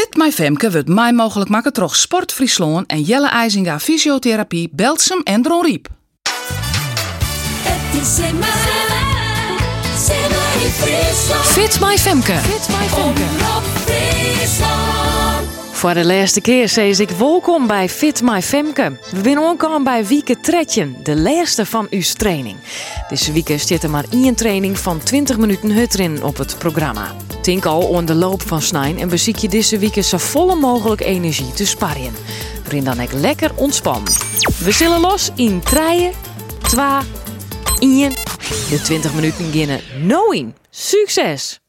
Fit My Femke wordt mij mogelijk maken door Sport Friesland en Jelle IJzinga Fysiotherapie, Belsum en Dron Riep. Fit My Femke. Fit My Femke. Voor de laatste keer zeg ik welkom bij Fit My Femke. We zijn aangekomen bij Wieke Tretjen, de laatste van uw training. Deze week zit er maar één training van 20 minuten hutrin op het programma. Tink al onder de loop van snijn en beziek je deze week zo volle mogelijk energie te sparren. Waarin dan ik lekker ontspan. We zullen los in treien, twa, ien. De 20 minuten beginnen no. Succes!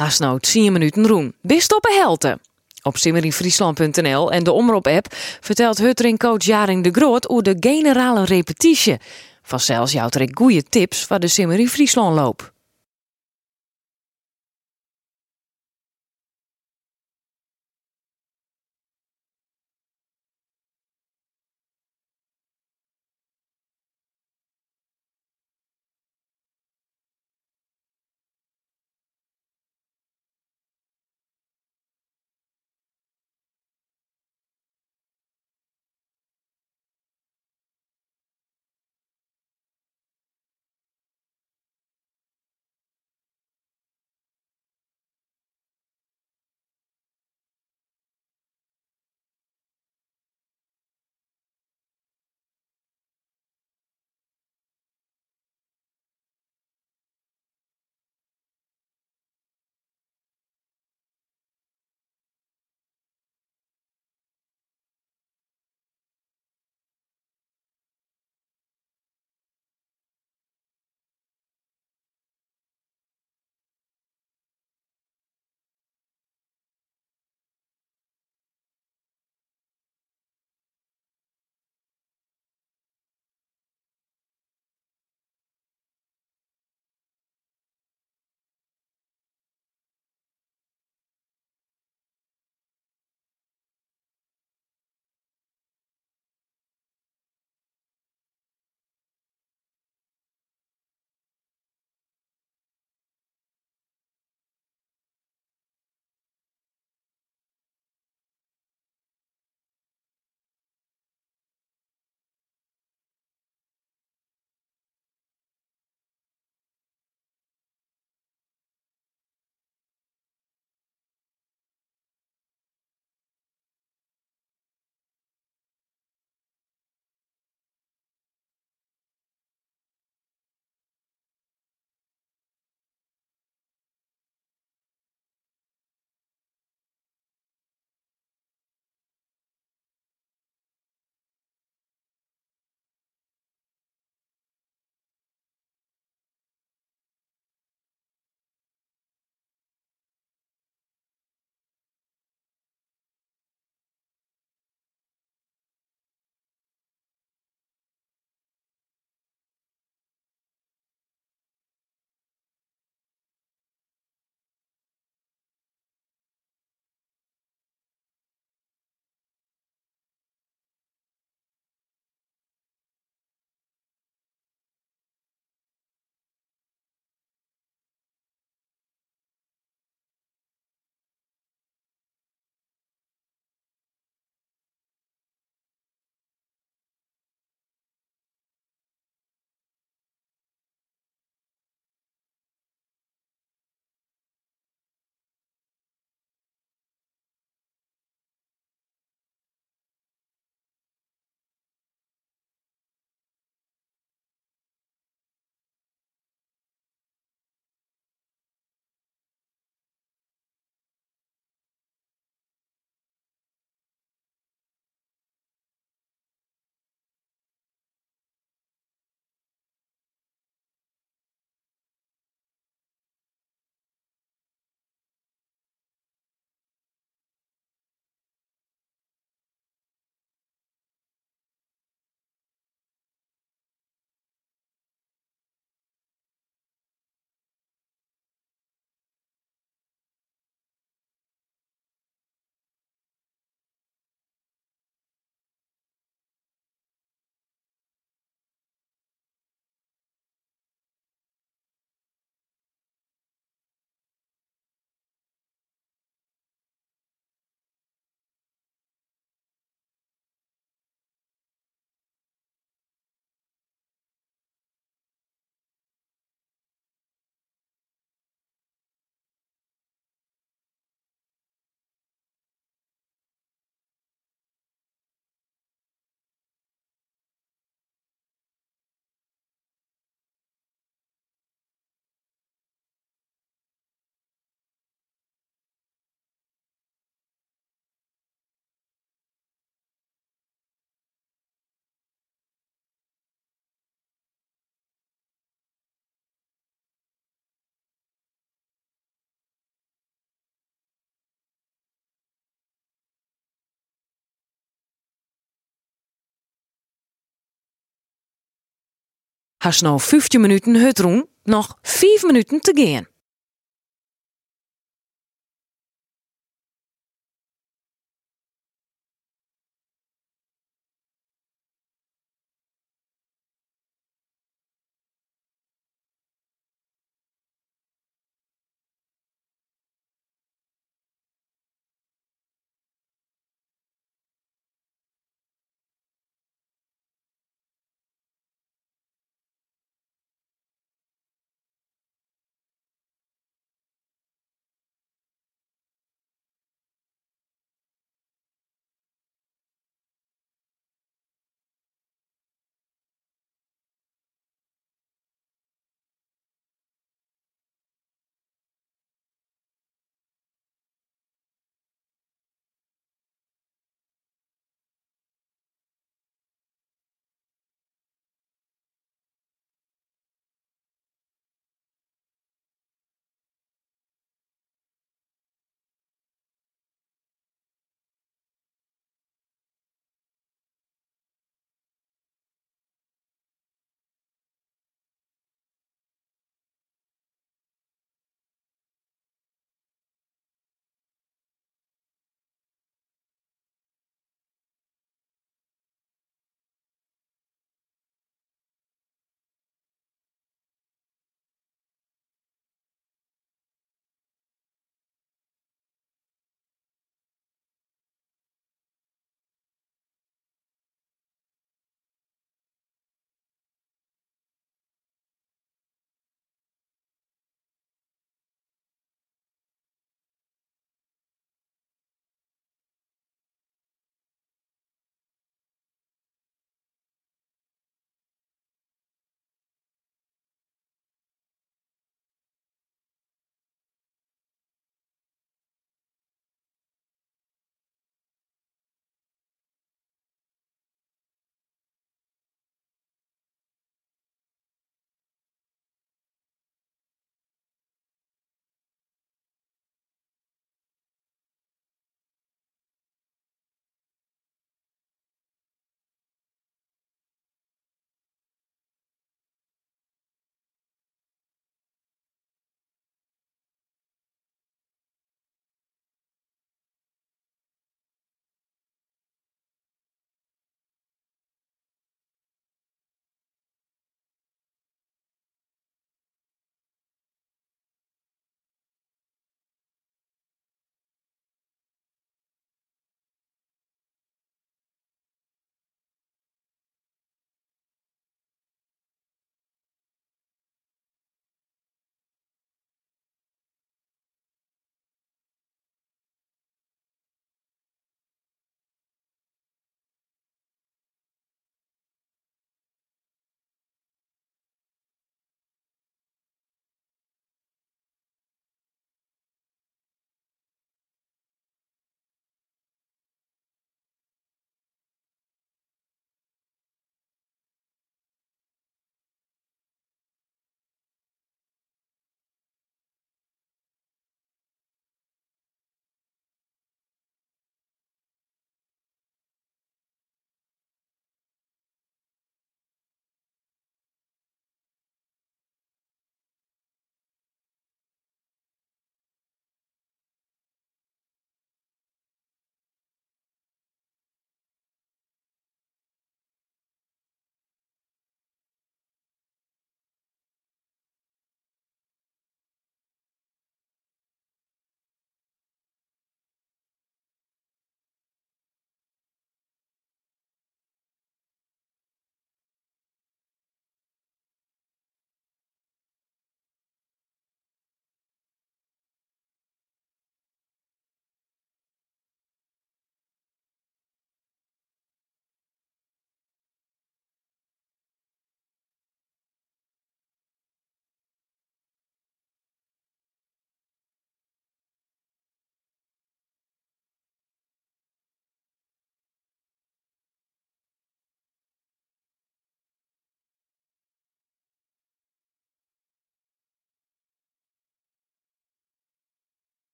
Haast nou 10 minuten roen. Een helte. Op simmerinfriesland.nl en de Omroep-app vertelt Huttering-coach Jaring de Groot over de generale repetitie. Vanzelfs jouwt er goede tips voor de Simmer in Friesland loop. Has nou 15 minuten hut roen, nog 5 minuten te gaan.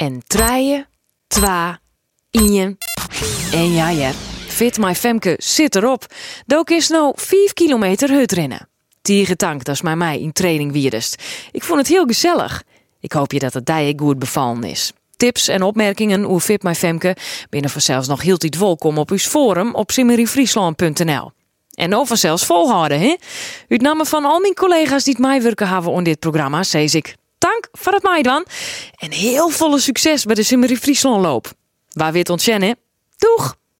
En treien, twa, ien. En ja, Fit My Femke zit erop. Dook is nou 5 kilometer hut rennen. Tiergetank, dat is maar mij in training wierst. Ik vond het heel gezellig. Ik hoop je dat het die goed bevallen is. Tips en opmerkingen hoe Fit My Femke binnen vanzelfs nog heel iets welkom op uw forum op simmeriefriesland.nl. En over zelfs volhouden, hè? Uit namen van al mijn collega's die het mij werken hebben on dit programma, zei ik dank voor het dan. En heel volle succes bij de Simmerie Friesland loop. Waar weer het ontzennen, Doeg!